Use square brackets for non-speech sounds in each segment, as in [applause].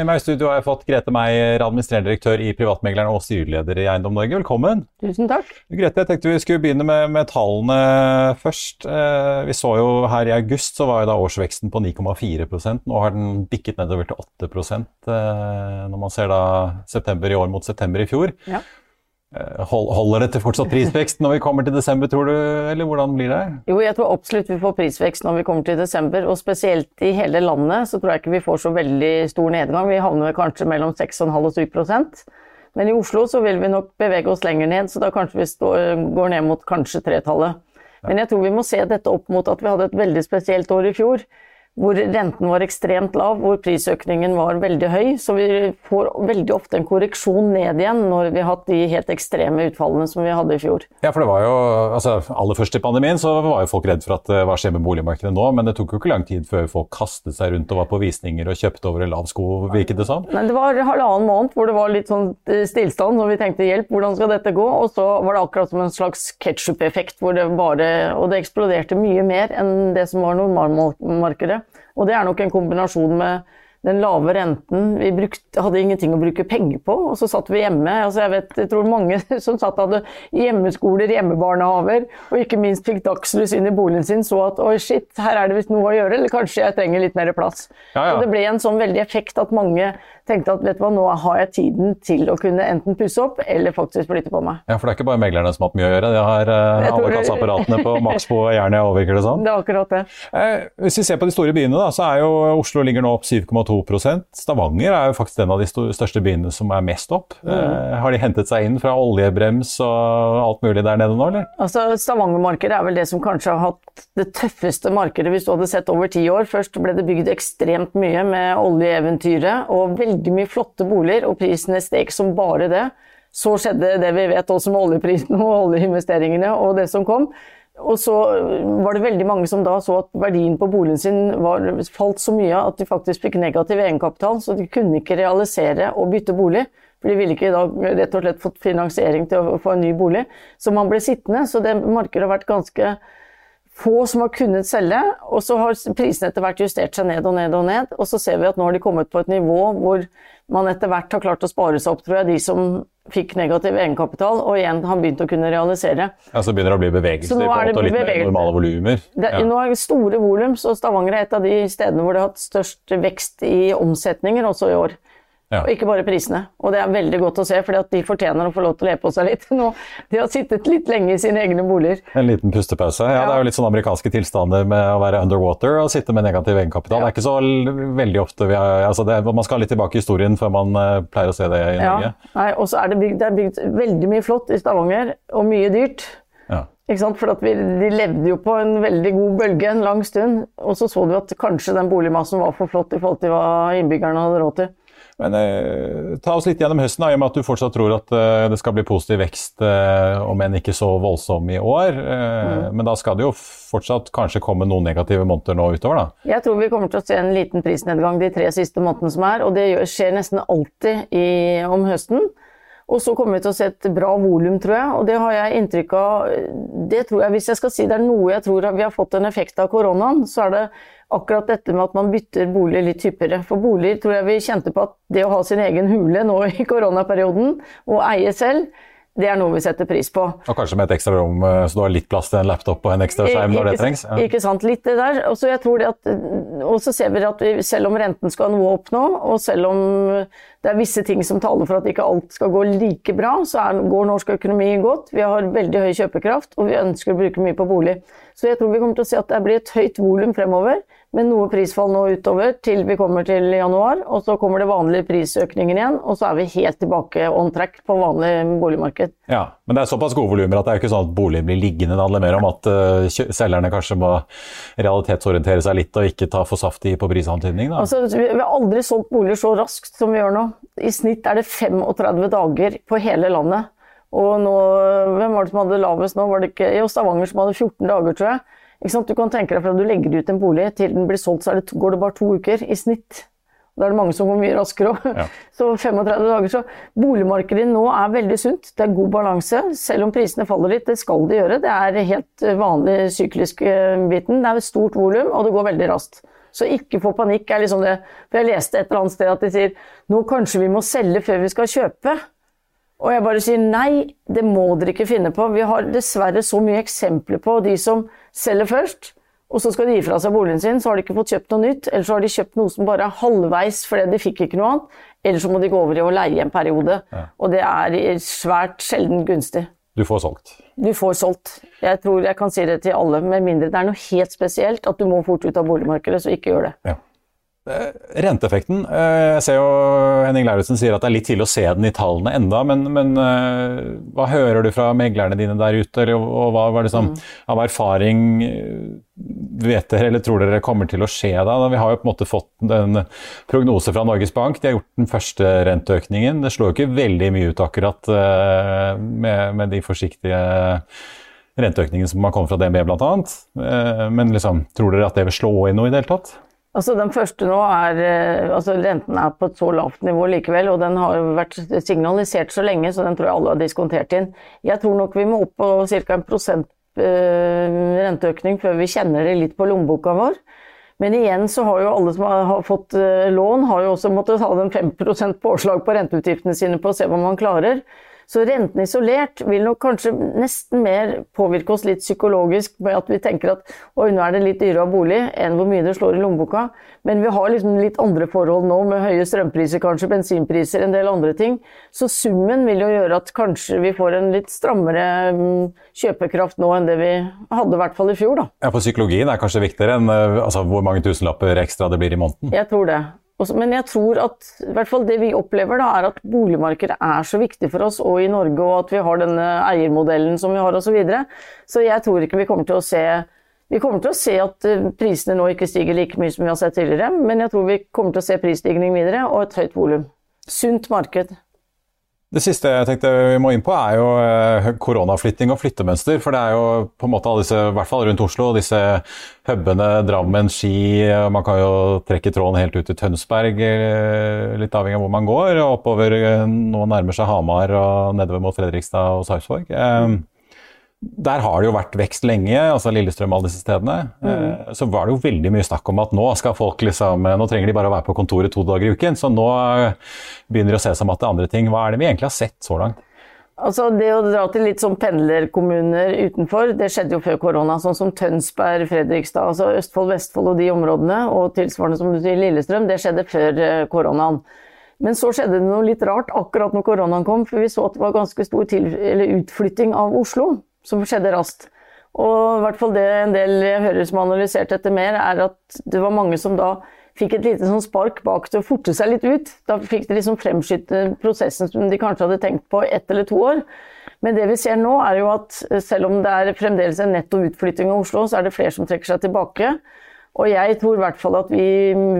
Med meg i studio har jeg fått Grete Meier, administrerende direktør i Privatmegleren og styreleder i Eiendom Norge. Velkommen. Tusen takk. Grete, jeg tenkte vi skulle begynne med, med tallene først. Eh, vi så jo her i august så var jo da årsveksten på 9,4% Nå har den bikket nedover til 8 eh, når man ser da september i år mot september i fjor. Ja. Eh, hold, holder det til fortsatt prisvekst når vi kommer til desember, tror du, eller hvordan blir det? Jo, jeg tror absolutt vi får prisvekst når vi kommer til desember, og spesielt i hele landet så tror jeg ikke vi får så veldig stor nedgang. Vi havner kanskje mellom 6,5 og 7% men i Oslo så vil vi nok bevege oss lenger ned, så da kanskje vi stå, går ned mot kanskje tretallet. Men jeg tror vi må se dette opp mot at vi hadde et veldig spesielt år i fjor hvor renten var ekstremt lav, hvor prisøkningen var veldig høy. Så vi får veldig ofte en korreksjon ned igjen når vi har hatt de helt ekstreme utfallene som vi hadde i fjor. Ja, for det var jo, altså Aller først i pandemien så var jo folk redd for at hva skjer med boligmarkedet nå, men det tok jo ikke lang tid før folk kastet seg rundt og var på visninger og kjøpte over en lav sko, virket det sånn? Nei, det var halvannen måned hvor det var litt sånn eh, stillstand, og vi tenkte hjelp, hvordan skal dette gå? Og så var det akkurat som en slags ketsjup-effekt, hvor det bare Og det eksploderte mye mer enn det som var normalmarkedet. Og det er nok en kombinasjon med den lave renten. Vi brukte, hadde ingenting å bruke penger på, og så satt vi hjemme. Altså jeg, vet, jeg tror mange [laughs] som satt hadde hjemmeskoler, hjemmebarnehaver, og ikke minst fikk dagslys inn i boligen sin, så at oi, shit, her er det visst noe å gjøre, eller kanskje jeg trenger litt mer plass. Ja, ja. Så det ble en sånn veldig effekt at mange tenkte at vet du hva, nå har jeg tiden til å kunne enten pusse opp eller faktisk flytte på meg. Ja, For det er ikke bare meglerne som har hatt mye å gjøre, det har eh, alle kasseapparatene på Maxbo og Jernia òg, virker det sånn? [laughs] Det er akkurat det. Eh, hvis vi ser på de store byene, da, så er jo Oslo ligger nå opp 7,2 Stavanger er jo faktisk en av de største byene som er mest opp. Mm. Eh, har de hentet seg inn fra oljebrems og alt mulig der nede nå, eller? Altså, Stavanger-markedet er vel det som kanskje har hatt det tøffeste markedet hvis du hadde sett over ti år. Først ble det bygd ekstremt mye med oljeeventyret. og veldig veldig mye flotte boliger, og prisene steg som bare det. Så skjedde det vi vet også med oljeprisen og oljeinvesteringene og det som kom. Og så var det veldig mange som da så at verdien på boligen sin var, falt så mye at de faktisk fikk negativ egenkapital, så de kunne ikke realisere å bytte bolig. For de ville ikke da rett og slett fått finansiering til å få en ny bolig. Så man ble sittende. Så det markedet har vært ganske få som har kunnet selge, og så har prisene etter hvert justert seg ned og ned og ned. Og så ser vi at nå har de kommet på et nivå hvor man etter hvert har klart å spare seg opp, tror jeg, de som fikk negativ egenkapital og igjen har begynt å kunne realisere. Ja, Så begynner det å bli bevegelse i forhold til litt mer normale volumer? Ja. Nå er det store volum, så Stavanger er et av de stedene hvor det har hatt størst vekst i omsetninger også i år. Ja. Og ikke bare prisene. Og det er veldig godt å se, for de fortjener å få lov til å le på seg litt nå. De har sittet litt lenge i sine egne boliger. En liten pustepause. Ja, ja. Det er jo litt sånn amerikanske tilstander med å være underwater og sitte med negativ egenkapital. Ja. Det er ikke så veldig ofte vi har, altså det, Man skal litt tilbake i historien før man uh, pleier å se det i Norge. Nei, og så er det bygd, det er bygd veldig mye flott i Stavanger, og mye dyrt. For vi, de levde jo på en veldig god bølge en lang stund, og så så du at kanskje den boligmassen var for flott i forhold til hva innbyggerne hadde råd til. Men eh, Ta oss litt gjennom høsten, da, i og med at du fortsatt tror at eh, det skal bli positiv vekst, eh, om enn ikke så voldsom i år. Eh, mm. Men da skal det jo fortsatt kanskje komme noen negative måneder nå utover? da? Jeg tror vi kommer til å se en liten prisnedgang de tre siste månedene som er, og det skjer nesten alltid i, om høsten. Og så kommer vi til å se et bra volum, tror jeg. Og det har jeg inntrykk av Det tror jeg, hvis jeg skal si det er noe jeg tror vi har fått en effekt av koronaen, så er det akkurat dette med at man bytter bolig litt hyppigere. For boliger tror jeg vi kjente på at det å ha sin egen hule nå i koronaperioden, og eie selv, det er noe vi setter pris på. Og kanskje med et ekstra rom, eh, så du har litt plass til en laptop og en ekstra skjerm når det trengs? Ja. Ikke sant, litt det der. Og så, ser vi at vi, selv om renten skal noe opp nå, og selv om det er visse ting som taler for at ikke alt skal gå like bra, så er, går norsk økonomi godt. Vi har veldig høy kjøpekraft, og vi ønsker å bruke mye på bolig. Så jeg tror vi kommer til å se at det blir et høyt volum fremover med noe prisfall nå utover til vi kommer til januar. Og så kommer det vanlige prisøkninger igjen, og så er vi helt tilbake on track på vanlig boligmarked. Ja, Men det er såpass gode volumer at det er ikke sånn at boligen blir liggende. Det handler mer om at uh, selgerne kanskje må realitetsorientere seg litt og ikke ta for saftig på prisantydning? Altså, vi har aldri solgt boliger så raskt som vi gjør nå. I snitt er det 35 dager på hele landet. Og nå, hvem var det som hadde lavest nå? Var det ikke jo, Stavanger som hadde 14 dager, tror jeg. Du kan tenke deg fra du legger ut en bolig til den blir solgt, så det, går det bare to uker i snitt. Da er det mange som går mye raskere òg. Ja. [laughs] Så 35 dager. Så boligmarkedet nå er veldig sunt. Det er god balanse. Selv om prisene faller litt, det skal de gjøre. Det er helt vanlig syklisk eh, biten. Det er et stort volum, og det går veldig raskt. Så ikke få panikk er liksom det. For jeg leste et eller annet sted at de sier nå kanskje vi må selge før vi skal kjøpe. Og jeg bare sier nei, det må dere ikke finne på. Vi har dessverre så mye eksempler på de som selger først, og så skal de gi fra seg boligen sin, så har de ikke fått kjøpt noe nytt, eller så har de kjøpt noe som bare er halvveis fordi de fikk ikke noe annet, eller så må de gå over i å leie en periode. Ja. Og det er svært sjelden gunstig. Du får solgt? Du får solgt. Jeg tror jeg kan si det til alle, med mindre det er noe helt spesielt at du må fort ut av boligmarkedet, så ikke gjør det. Ja. Eh, renteeffekten. Eh, jeg ser jo Henning Lauritzen sier at det er litt tidlig å se den i tallene enda, men, men eh, hva hører du fra meglerne dine der ute, eller, og hva, hva liksom, mm. av erfaring vet dere eller tror dere kommer til å skje da? Vi har jo på en måte fått en prognose fra Norges Bank. De har gjort den første renteøkningen. Det slår jo ikke veldig mye ut akkurat med, med de forsiktige renteøkningene som har kommet fra DNB bl.a. Men liksom, tror dere at det vil slå inn noe i det hele tatt? Altså Den første nå er eh, altså Renten er på et så lavt nivå likevel, og den har vært signalisert så lenge, så den tror jeg alle har diskontert inn. Jeg tror nok vi må opp på ca. en prosent øh, renteøkning før vi kjenner det litt på lommeboka vår. Men igjen så har jo alle som har fått øh, lån, har jo også måttet ha den 5% påslag på renteutgiftene sine på å se hva man klarer. Så renten isolert vil nok kanskje nesten mer påvirke oss litt psykologisk med at vi tenker at oi, nå er det litt dyrere bolig enn hvor mye det slår i lommeboka. Men vi har liksom litt andre forhold nå, med høye strømpriser, kanskje bensinpriser, en del andre ting. Så summen vil jo gjøre at kanskje vi får en litt strammere mm, kjøpekraft nå enn det vi hadde, i hvert fall i fjor, da. Ja, For psykologien er kanskje viktigere enn eh, altså, hvor mange tusenlapper ekstra det blir i måneden? Jeg tror det. Men jeg tror at i hvert fall det vi opplever, da, er at boligmarkedet er så viktig for oss, og i Norge, og at vi har denne eiermodellen som vi har osv. Så, videre. så jeg tror ikke vi kommer til å se vi kommer til å se at eh, prisene nå ikke stiger like mye som vi har sett tidligere, men jeg tror vi kommer til å se prisstigning videre og et høyt volum. Sunt marked. Det siste jeg tenkte vi må inn på, er jo eh, koronaflytting og flyttemønster. For det er jo på en måte alle disse, i hvert fall rundt Oslo, disse hubene Drammen, Ski Man kan jo trekke tråden helt ut til Tønsberg, eh, litt avhengig av hvor man går. og Oppover eh, nå nærmer seg Hamar og nedover mot Fredrikstad og Sarpsborg. Der har det jo vært vekst lenge, altså Lillestrøm og alle disse stedene. Mm. Eh, så var det jo veldig mye snakk om at nå skal folk liksom, nå trenger de bare å være på kontoret to dager i uken. Så nå eh, begynner de å se seg at det er andre ting. Hva er det vi egentlig har sett så langt? Altså Det å dra til litt sånn pendlerkommuner utenfor, det skjedde jo før korona. Sånn som Tønsberg, Fredrikstad, altså Østfold, Vestfold og de områdene. Og tilsvarende som du sier Lillestrøm, det skjedde før eh, koronaen. Men så skjedde det noe litt rart akkurat når koronaen kom, for vi så at det var ganske stor utflytting av Oslo som skjedde raskt. Og i hvert fall det en del jeg hører som har analysert dette mer, er at det var mange som da fikk et lite sånn spark bak til å forte seg litt ut. Da fikk de liksom fremskytte prosessen som de kanskje hadde tenkt på ett eller to år. Men det vi ser nå, er jo at selv om det er fremdeles en netto utflytting av Oslo, så er det flere som trekker seg tilbake. Og jeg tror i hvert fall at vi,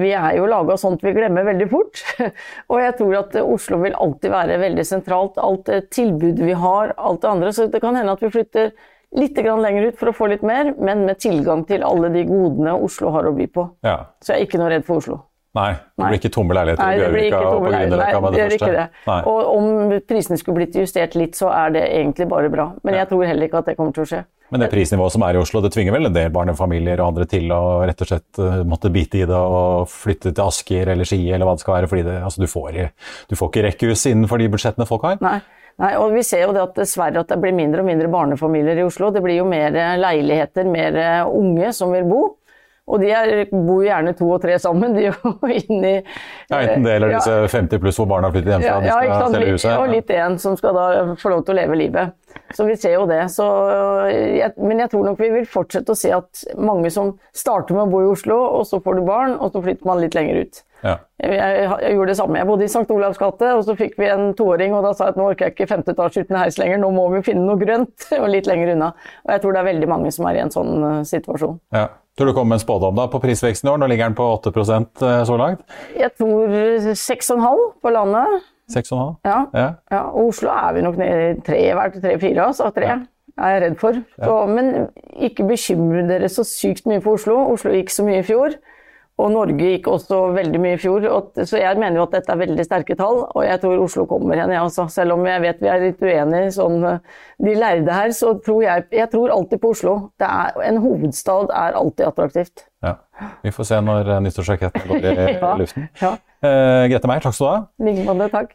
vi er jo laga sånn at vi glemmer veldig fort. [laughs] og jeg tror at Oslo vil alltid være veldig sentralt. Alt det tilbudet vi har, alt det andre. Så det kan hende at vi flytter litt lenger ut for å få litt mer, men med tilgang til alle de godene Oslo har å by på. Ja. Så jeg er ikke noe redd for Oslo. Nei, det blir ikke tomme leiligheter i Bjørvika og på. Grünerløkka med det det første. det. Og om prisene skulle blitt justert litt, så er det egentlig bare bra. Men jeg tror heller ikke at det kommer til å skje. Men det prisnivået som er i Oslo, det tvinger vel en del barnefamilier og andre til å rett og slett eh, måtte bite i det og flytte til Asker eller Ski eller hva det skal være, fordi det, altså, du, får, du får ikke rekkehus innenfor de budsjettene folk har. Nei. Nei, og vi ser jo det at dessverre at det blir mindre og mindre barnefamilier i Oslo. Det blir jo mer leiligheter, mer unge som vil bo. Og de er, bor jo gjerne to og tre sammen. De er jo [laughs] inne i Ja, enten det eller Ja. disse 50 pluss hvor barna flyttet hjemmefra. Ja, de ja, skal selge huset. Og litt en som skal da få lov til å leve livet. Så vi ser jo det. Så jeg, men jeg tror nok vi vil fortsette å se at mange som starter med å bo i Oslo, og så får du barn, og så flytter man litt lenger ut. Ja. Jeg, jeg, jeg gjorde det samme. Jeg bodde i St. Olavs gate, og så fikk vi en toåring, og da sa jeg at nå orker jeg ikke femte etasje uten heis lenger, nå må vi finne noe grønt, [laughs] og litt lenger unna. Og jeg tror det er veldig mange som er i en sånn uh, situasjon. Ja. Tror du komme med en spådom da på prisveksten i år? Nå ligger den på 8 eh, så langt. Jeg tror 6,5 på landet. 6,5? Ja. Ja. Ja, og Oslo er vi nok nede i tre, hvert tre-fire, altså. Tre er jeg redd for. Så, men ikke bekymre dere så sykt mye for Oslo. Oslo gikk så mye i fjor. Og Norge gikk også veldig mye i fjor. Så jeg mener jo at dette er veldig sterke tall, og jeg tror Oslo kommer igjen. jeg også. Selv om jeg vet vi er litt uenige, sånn, eh, de lærde her, så tror jeg Jeg tror alltid på Oslo. Det er, en hovedstad er alltid attraktivt. ja. Vi får se når uh, nyttårsraketten går i [laughs] Ja. luften. Ja. Eh, Grete Meier, takk skal du ha. I like måte, takk.